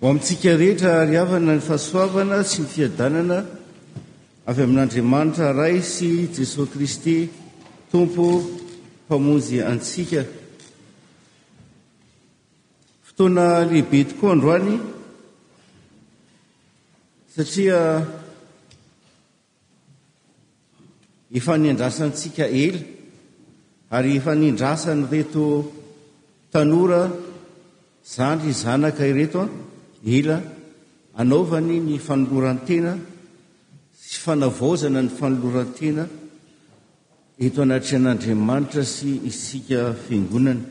Ho amintsika rehetra àry havana ny fahasoavana sy ny fiadanana avy amin'Andriamanitra Ray sy Jesoa Kristy Tompo Mpamonjy antsika. Fotoana lehibe tokoa androany satria Efa niandrasantsika ela ary efa nindrasan'ireto tanora zandry zanaka ireto ela anaovany ny fanoloran-tena sy fanavaozana ny fanoloran-tena eto anatrehan'Andriamanitra sy isika fiangonana.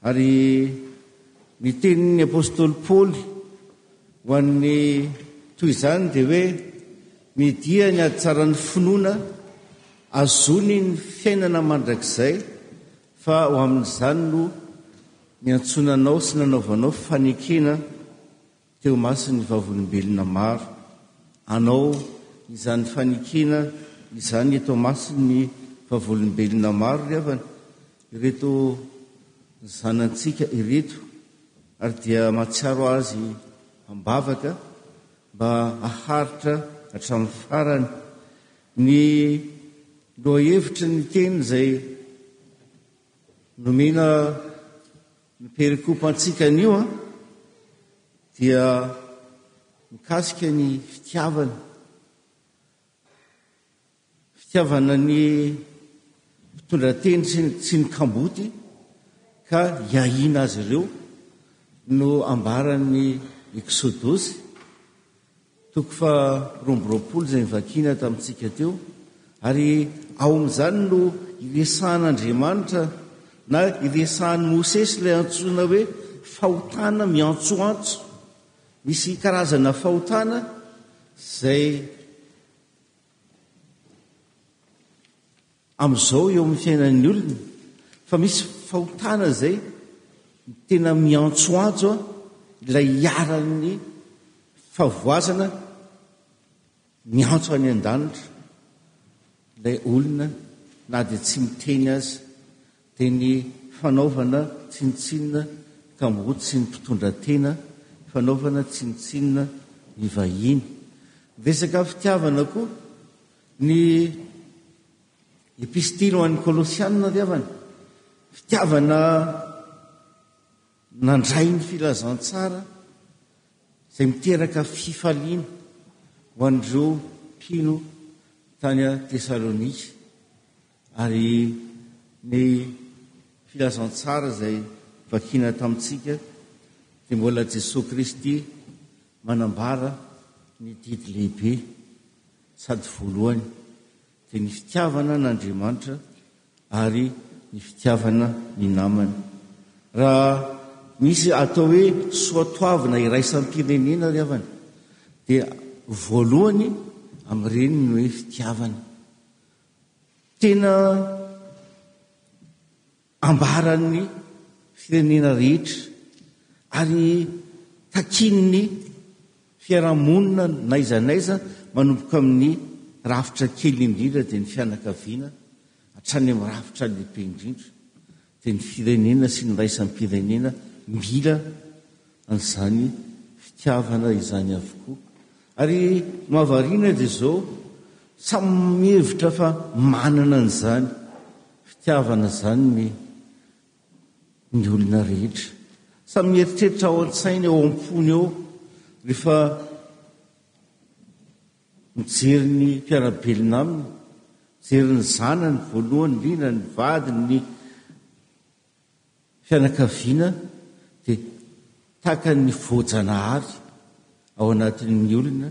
Ary ny tenin'ny apostoly Paoly ho an'ny toy izany dia hoe, Midia ny hatsaran'ny finoana azony ny fiainana mandrakizay, fa ho amin'izany no niantsoana anao sy nanaovanao fanekena teo imason'ny vavolombelona maro. Anao izany fanekena izany eto imason'ny vavolombelona maro, ry havana, ireto zanantsika ireto, ary dia mahatsiaro azy am-bavaka mba haharitra hatramin'ny farany ny lohahevitry ny teny izay nomena. Ny perikopa antsika anio dia mikasika ny fitiavana. Fitiavana ny mpitondra teny sy ny kamboty ka hiahiana azy ireo no ambaran'ny Eksodosy Toko faha roa amby roapolo izay novakiana tamintsika teo, ary ao amin'izany no iresahan'Andriamanitra na iresahan'i Mosesy ilay antsoina hoe fahotana miantsoantso. Misy karazana fahotana izay. Amin'izao eo amin'ny fiainan'ny olona fa misy fahotana izay tena miantsoantso ilay iharan'ny favoazana miantso any an-danitra ilay olona na dia tsy miteny aza dia ny fanaovana tsinontsinona kambotsy ny mpitondra tena fanaovana tsinontsinona ny vahiny resaka fitiavana koa Ny Epistily ho an'ny Kolosiana dia avana. Fitiavana nandray ny filazantsara izay miteraka fifaliana ho an'ireo mpino tany Tesalonika ary ny filazantsara izay vakina tamintsika dia mbola Jesoa Kristy manambara ny didy lehibe. sady voalohany, dia ny fitiavana an'Andriamanitra ary ny fitiavana ny namana. Raha misy atao hoe soatoavina iraisam-pirenena ry havana, dia voalohany amin'ireny ny hoe fitiavana. Tena. Ambaran'ny firenena rehetra ary takian'ny fiarahamonina n'aiza n'aiza manomboka amin'ny rafitra kely indrindra dia ny fianakaviana hatrany amin'ny rafitra lehibe indrindra dia ny firenena sy ny raisam-pirenena mila an'izany fitiavana izany avokoa. Ary mahavariana dia izao samy mihevitra fa manana an'izany. Fitiavana izany ny ny olona rehetra. Samy mieritreritra ao an-tsainy ao am-pony ao rehefa mijery ny mpiara-belona aminy, mijery ny zanany voalohany indrindra, ny vadiny, ny Fianakaviana dia takan'ny voajanahary ao anatin'ny olona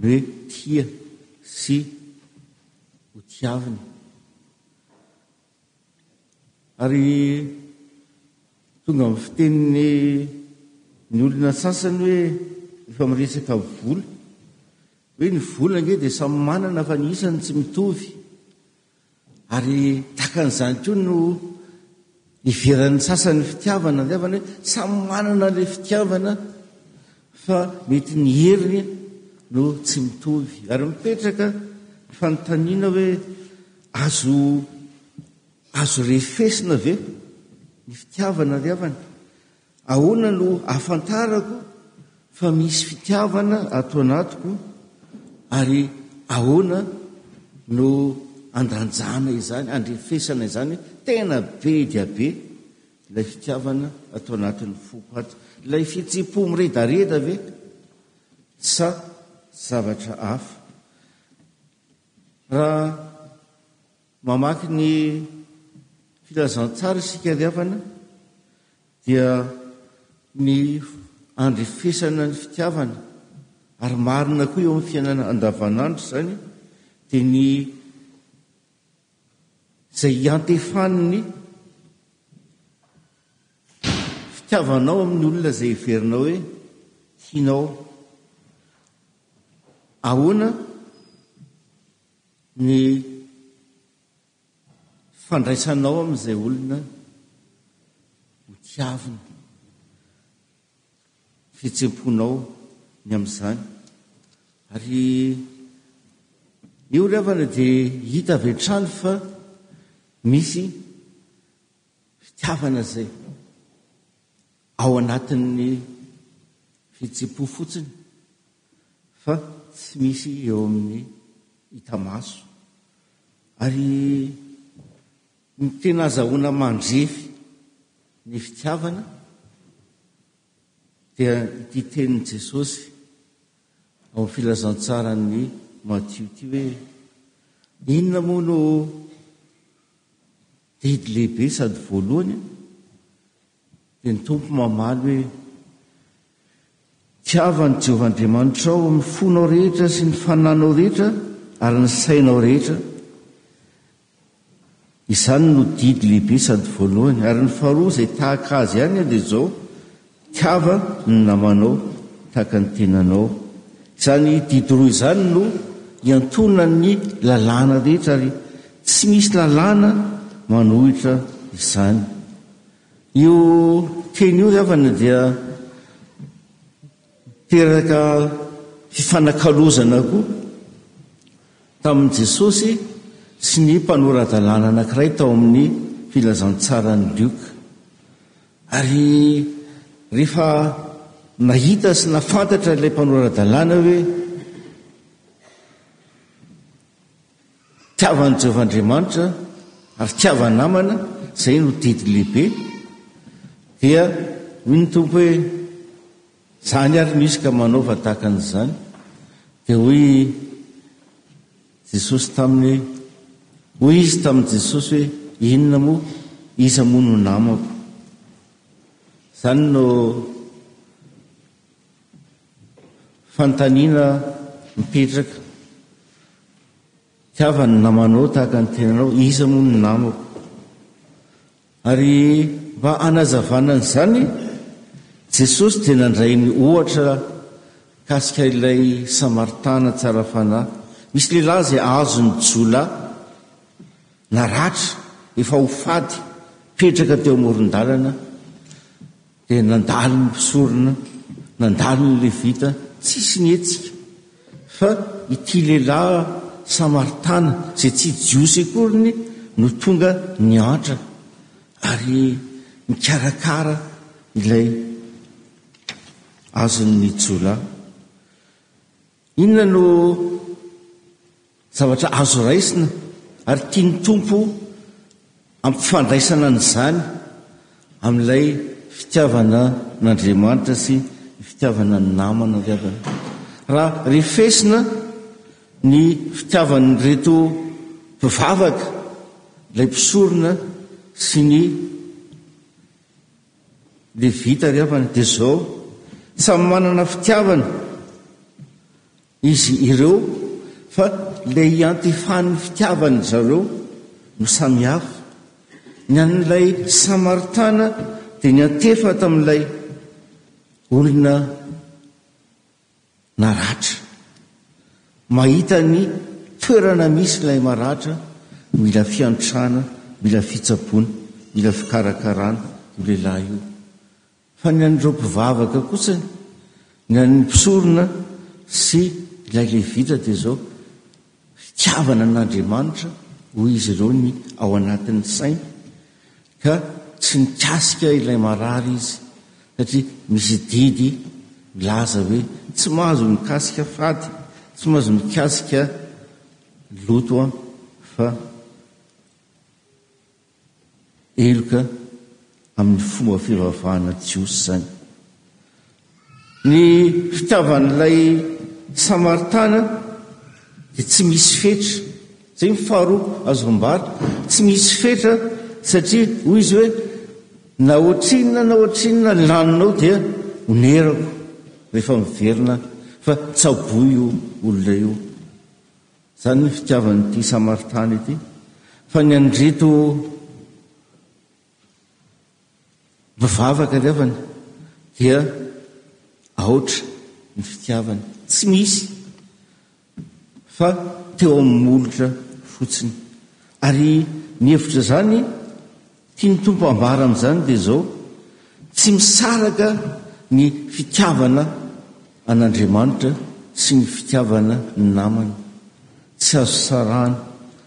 ny hoe tia sy ho tiavina. Ary tonga amin'ny fiteniny ny olona sasany hoe rehefa miresaka vola hoe ny vola ange dia samy manana fa ny isany tsy mitovy Ary tahaka an'izany koa no iveran'ny sasany fitiavana andiavana hoe samy manana ilay fitiavana fa mety ny heriny no tsy mitovy. Ary mipetraka ny fanontaniana hoe azo azo refesina ve ny fitiavana andiavana? Ahoana no ahafantarako fa misy fitiavana ato anatiko ary ahoana no andanjana izany, andrefesana izany hoe tena be dia be ilay fitiavana ato anatin'ny foko ato? Ilay fihetsem-po miredareda ve sa zavatra hafa? Raha Mamaky ny Filazantsara isika ry havana dia ny andrefesana ny fitiavana ary marina koa eo amin'ny fiainana andavanandro izany dia ny izay iantefan'ny fitiavanao amin'ny olona izay heverinao hoe tianao. Ahoana? Ny fandraisanao amin'izay olona hotiavina. Fihetsem-ponao ny amin'izany. Ary io ry havana dia hita avy hatrany fa misy fitiavana izay. Ao anatin'ny fihetsem-po fotsiny fa tsy misy eo amin'ny hita maso. Ary ny tena azahoana mandrefy ny fitiavana dia ity tenin'i Jesosy ao amin'ny Filazantsaran'i Matio ity hoe, Inona moa no didy lehibe sady voalohany? Dia ny Tompo mamaly hoe, Tiava an'i Jehovah Andriamanitrao amin'ny fonao rehetra sy ny fananao rehetra ary ny sainao rehetra. Izany no didy lehibe sady voalohany. Ary ny faharoa izay tahaka azy ihany dia izao, Tiava ny namanao tahaka ny tenanao. Izany didy roa izany no iantonan'ny lalàna rehetra ary tsy misy lalàna manohitra izany. Io teny io angambany dia niteraka fifanakalozana koa tamin'i Jesosy sy ny mpanora-dalàna anankiray tao amin'ny Filazantsaran'i Lioka. Ary rehefa nahita sy nafantatra ilay mpanora-dalàna hoe. Fitiavan'i Jehovah Andriamanitra ary fitiavany namana, izay no didy lehibe. Dia hoy ny Tompo hoe, Izany àry no izy ka manaova tahaka an'izany. Dia hoy Jesosy taminy hoe, hoy izy tamin'i Jesosy hoe, Inona moa? Iza moa no namako? Izany no Fanontaniana mipetraka, tiava ny namanao tahaka ny tenanao, iza moa ny namako? Ary mba hanazavana an'izany, Jesosy dia nandray ny ohatra mikasika ilay Samaritana tsara fanahy. Misy lehilahy izay azon'ny jiolahy naratra, efa ho faty, mipetraka teo amoron-dalana. Dia nandalo ny mpisorona, nandalo ny Levita, tsisy nihetsika, fa ity lehilahy Samaritana, izay tsy Jiosy akoriny, no tonga niantra ary nikarakara ilay azon'ny jiolahy. Inona no zavatra azo raisina ary tian'ny Tompo ampifandraisana an'izany amin'ilay fitiavana an'Andriamanitra sy ny fitiavana ny namana ry havana? Raha refesina ny fitiavan'ireto mpivavaka ilay mpisorona sy ny Levita ry havana dia izao, samy manana fitiavana izy ireo fa ilay iantefan'ny fitiavan'ny zareo no samy hafa. Ny an'ilay Samaritana dia niantefa tamin'ilay olona naratra. Mahita ny toerana misy ilay maratra, mila fiantrana, mila fitsaboana, mila fikarakarana io lehilahy io. Fa ny an'ireo mpivavaka kosa, ny an'ny mpisorona sy ilay levita dia izao, Fitiavana an'Andriamanitra, hoy izy ireo, ny ao anatin'ny sainy, ka tsy nikasika ilay marary izy, satria misy didy milaza hoe tsy mahazo mikasika fady, tsy mahazo mikasika loto an, fa Heloka amin'ny fomba fivavahana jiosy izany. Ny fitiavan'ilay Samaritana dia tsy misy fetra. Izay ny faharoa azo ambara. Tsy misy fetra satria hoy izy hoe na ohatrinona na ohatrinona laninao dia onerako rehefa miverina fa tsaboy io olona io. Izany ny fitiavan'ity Samaritana ity. Fa ny an'ireto mpivavaka nefany dia aotra ny fitiavany. Tsy misy fa teo amin'ny molotra fotsiny. Ary mihevitra izany Tian'ny Tompo ambara amin'izany dia izao, tsy misaraka ny fitiavana an'Andriamanitra sy ny fitiavana ny namana. Tsy azo sarahana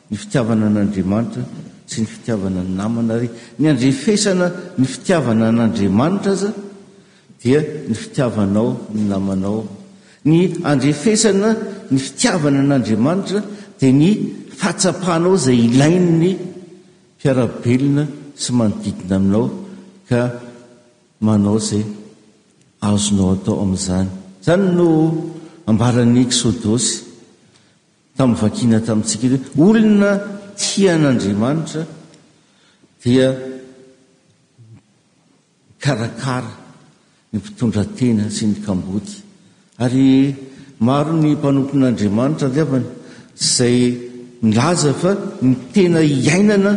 ny fitiavana an'Andriamanitra sy ny fitiavana ny namana, ary ny andrefesana ny fitiavana an'Andriamanitra aza dia ny fitiavanao ny namanao. Ny andrefesana ny fitiavana an'Andriamanitra dia ny fahatsapanao izay ilain'ny mpiara-belona sy manodidina aminao ka manao izay azonao atao amin'izany. Izany no ambaran'ny Eksodosy tamin'ny vakina tamintsika hoe olona tia an'Andriamanitra dia mikarakara ny mpitondra tena sy ny kamboty ary maro ny mpanompon' Andriamanitra andiavana izay milaza fa ny tena hiainana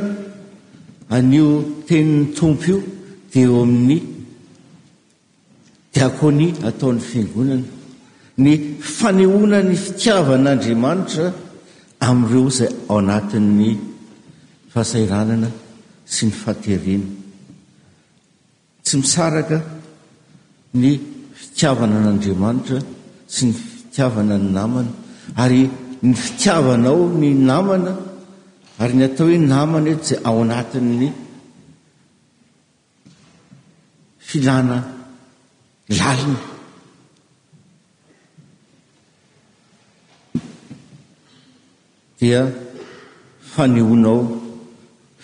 an'io tenin' ny Tompo io dia eo amin' ny diakonia ataon' ny Fiangonana, ny fanehoana ny fitiavan' Andriamanitra amin' ireo izay ao anatin' ny fahasahiranana sy ny fahaterena. Tsy misaraka ny fitiavana an'Andriamanitra sy ny fitiavana ny namana, ary ny fitiavanao ny namana, ary ny atao hoe namana eto dia ao anatin'ny filana lalina. dia fanehoanao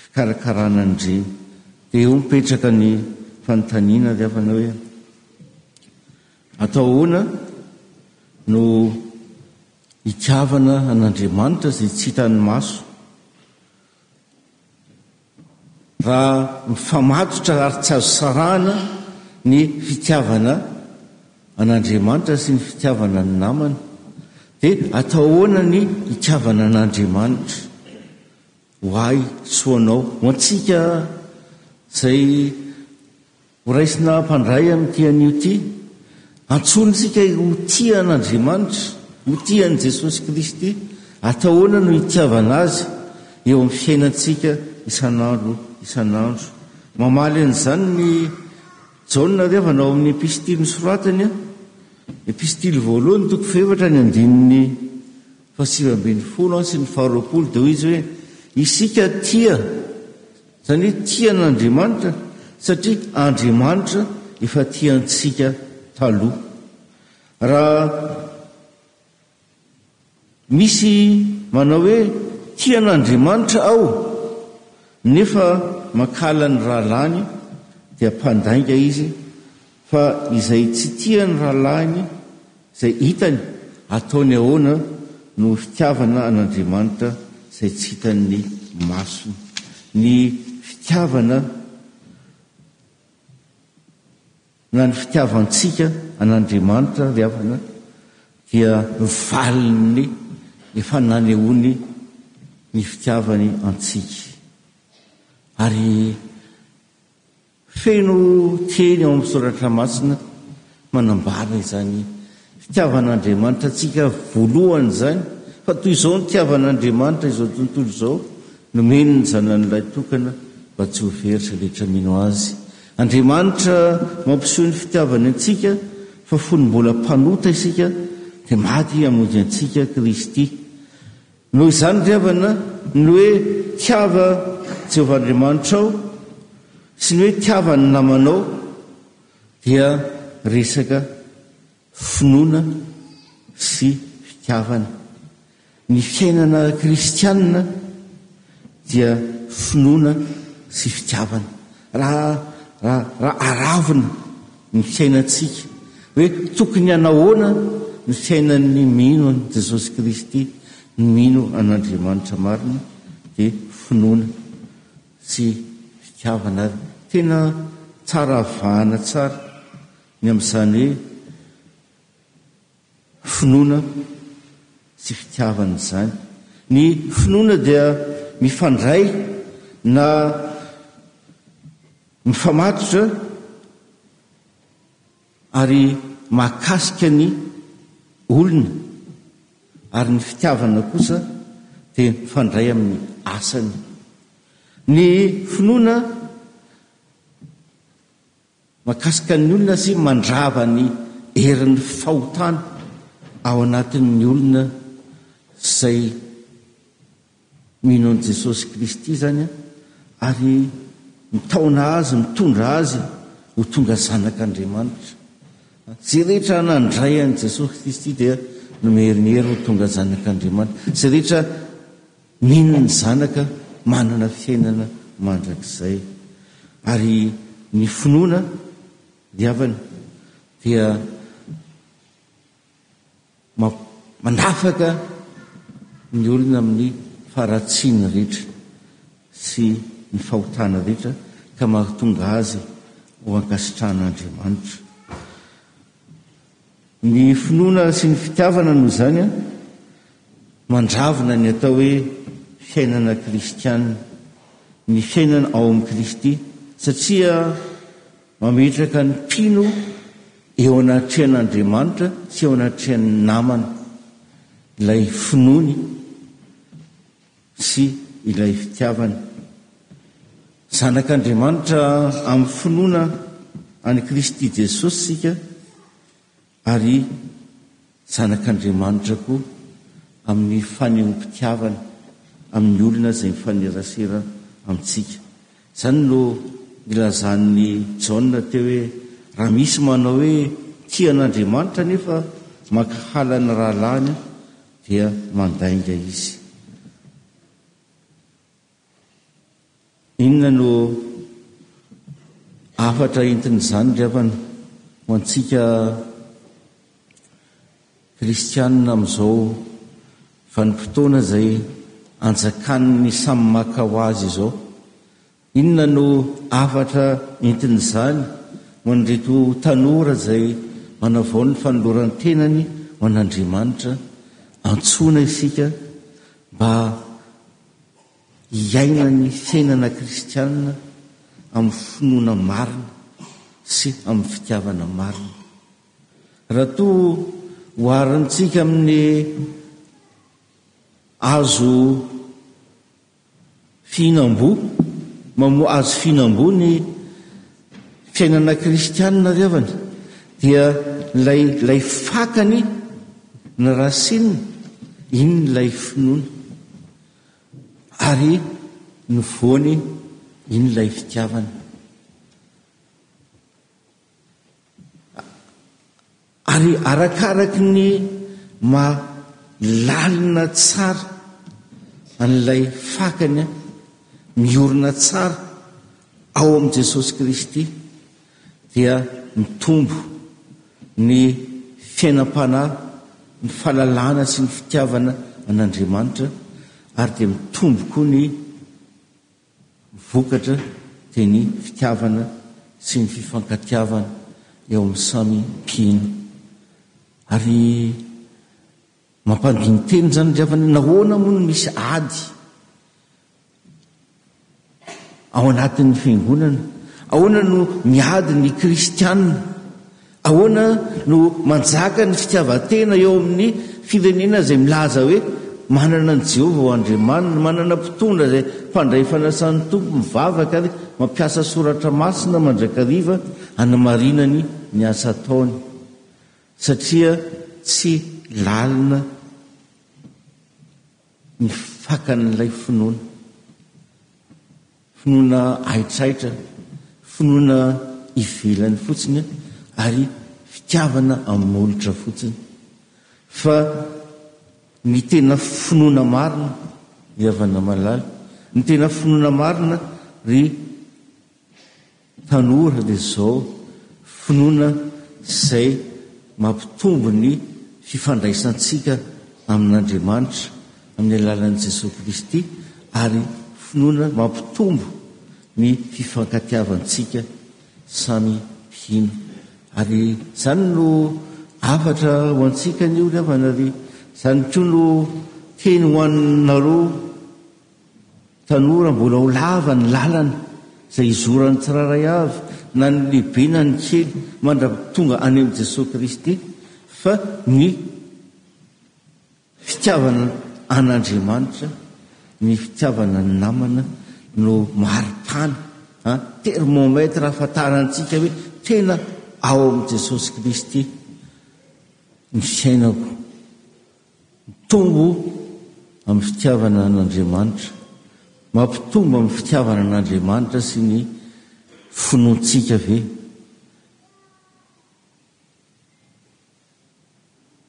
fikarakarana an-dry dia eo mipetraka ny fanontaniana ry havana hoe atao ahoana no hitiavana an'Andriamanitra izay tsy hitan'ny maso Raha mifamatotra ary tsy azo sarahana ny fitiavana an'Andriamanitra sy ny fitiavana ny namana, dia atao ahoana ny hitiavana an'Andriamanitra? Ho ahy sy ho anao, ho antsika izay Ho raisina mpandray amin'ity anio ity. Antsoina isika ho tia an'Andriamanitra, ho tia an'i Jesosy Kristy. Atahoana no hitiavana Azy eo amin'ny fiainantsika isan'andro isan'andro. Mamaly an'izany ny Jaona revana ao amin'ny epistily nosoratany, epistily voalohany toko fahefatra ny andininy fahasivy ambin'ny folo sy ny faharoapolo dia hoy izy hoe, Isika tia Izany hoe tia an'Andriamanitra satria Andriamanitra efa tia antsika taloha. Raha misy manao hoe tia an'Andriamanitra aho nefa mankahala ny rahalahiny dia mpandainga izy, Fa izay tsy tia ny rahalahiny izay hitany, ataony ahoana noho ny fitiavana an'Andriamanitra izay tsy hitan'ny masony? Ny fitiavana na ny fitiavantsika an'Andriamanitra, ry havana, dia valin'ny efa nanehoany ny fitiavany antsika. Ary Feno teny ao amin'ny Soratra Masina manambara izany fitiavan'Andriamanitra antsika voalohany izany, fa toy izao nitiavan'Andriamanitra izao tontolo izao, nomeny ny Zanany Lahitokana mba tsy ho very izay rehetra mino Azy. Andriamanitra mampiseho ny fitiavany antsika fa fony mbola mpanota isika dia maty hamonjy antsika Kristy. Noho izany ry havana, ny hoe tiava Jehovah Andriamanitrao sy ny hoe tiava ny namanao dia resaka finoana sy fitiavana. Ny fiainana kristianina dia finoana sy fitiavana. Raha, raha, raha aravona ny fiainantsika hoe tokony hanahoana ny fiainan'ny mino an'i Jesosy Kristy, ny mino an'Andriamanitra marina, dia finoana sy fitiavana ary tena tsara vahana tsara ny amin'izany hoe finoana sy fitiavana izany. Ny finoana dia mifandray na mifamatotra ary mahakasika ny olona ary ny fitiavana kosa dia mifandray amin'ny asany. Ny finoana Mahakasika ny olona sy mandrava ny herin'ny fahotana ao anatin'ny olona izay mino an'i Jesosy Kristy izany ary mitaona azy, mitondra azy ho tonga zanak'Andriamanitra. Izay rehetra nandray an'i Jesosy Kristy dia nomeriny hery ho tonga zanak'Andriamanitra. Izay rehetra Mino ny Zanaka manana fiainana mandrakizay, ary ny finoana Ny havany dia manafaka ny olona amin'ny faharatsiany rehetra sy ny fahotana rehetra ka mahatonga azy ho ankasitrahan'Andriamanitra. Ny finoana sy ny fitiavana noho izany an, mandravona ny atao hoe fiainana kristiana, ny fiainana ao amin'i Kristy, satria mametraka ny mpino eo anatrehan'Andriamanitra sy eo anatrehan'ny namana ilay finoany. sy ilay fitiavany. Zanak'Andriamanitra amin'ny finoana an'i Kristy Jesosy isika ary zanak'Andriamanitra koa amin'ny fanehoam-pitiavany amin'ny olona izay mifanerasera amintsika. Izany no nilazan'i Jaona teo hoe, Raha misy manao hoe, Tia an'Andriamanitra nefa mankahala ny rahalahiny, dia mandainga izy. Inona no hafatra entin'izany ry havana ho antsika kristianina amin'izao vanim-potoana izay anjakan'ny samy maka ho azy izao? Inona no hafatra entin'izany ho an'ireto tanora izay manavao ny fanoloran-tenany ho an'Andriamanitra? Antsoina isika mba hiaina ny fiainana kristianina amin'ny finoana marina sy amin'ny fitiavana marina. Raha toa oharintsika amin'ny hazo, Fihinam-boa, Mamoa azo fihinam-boa ny fiainana kristianina ry havana, dia ilay ilay fakany ny racine, iny ilay finoana, ary ny voany iny ilay fitiavana. Ary arakaraky ny maha lalina tsara an'ilay fakany miorina tsara ao amin'i Jesosy Kristy dia mitombo ny fiainam-panahy, ny fahalalana sy ny fitiavana an'Andriamanitra ary dia mitombo koa ny vokatra dia ny fitiavana sy ny fifankatiavana eo amin'ny samy mpino. Ary mampandini-tena izany ry havana, nahoana moa no misy ady ao anatin'ny fiangonana? Ahoana no miady ny kristiana? Ahoana no manjaka ny fitiavan-tena eo amin'ny firenena izay milaza hoe manana an'i Jehovah ho Andriamaniny, manana mpitondra izay mpandray fanasan'ny Tompo, mivavaka ary mampiasa soratra masina mandrakariva hanamarinany ny asa ataony, satria tsy lalina ny fakan'ilay finoana? Finoana ahitrahitra, finoana ivelany fotsiny ary fitiavana amin'ny molotra fotsiny. Fa ny tena finoana marina, ry havana malala, ny tena finoana marina, ry tanora dia izao finoana izay mampitombo ny fifandraisantsika amin'Andriamanitra amin'ny alalan'i Jesoa Kristy ary finoana mampitombo ny fifankatiavantsika samy mpino. Ary izany no hafatra ho antsika anio ry havana ry. Izany koa no teny ho anareo Tanora mbola ho lava ny lalana izay hizoran'ny tsirairay avy na ny lehibe na ny kely mandra-tonga any amin'i Jesoa Kristy fa ny fitiavana an'Andriamanitra, ny fitiavana ny namana no maripana, an, termomètre ahafantarantsika hoe tena ao amin'i Jesosy Kristy ny fiainako. Mitombo amin'ny fitiavana an'Andriamanitra. Mampitombo amin'ny fitiavana an'Andriamanitra sy ny finoantsika ve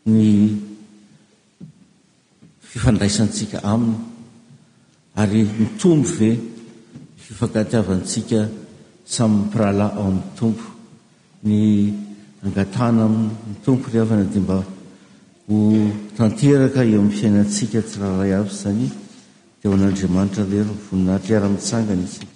ny fifandraisantsika Aminy? Ary mitombo ve ny fifankatiavantsika samy mpirahalahy ao amin'ny Tompo? Ny angatahana amin'ny Tompo ry havana dia mba ho tanteraka eo amin'ny fiainantsika tsirairay avy izany, dia ho an'Andriamanitra ve ary ho voninahitry Ahy raha mitsangana isika?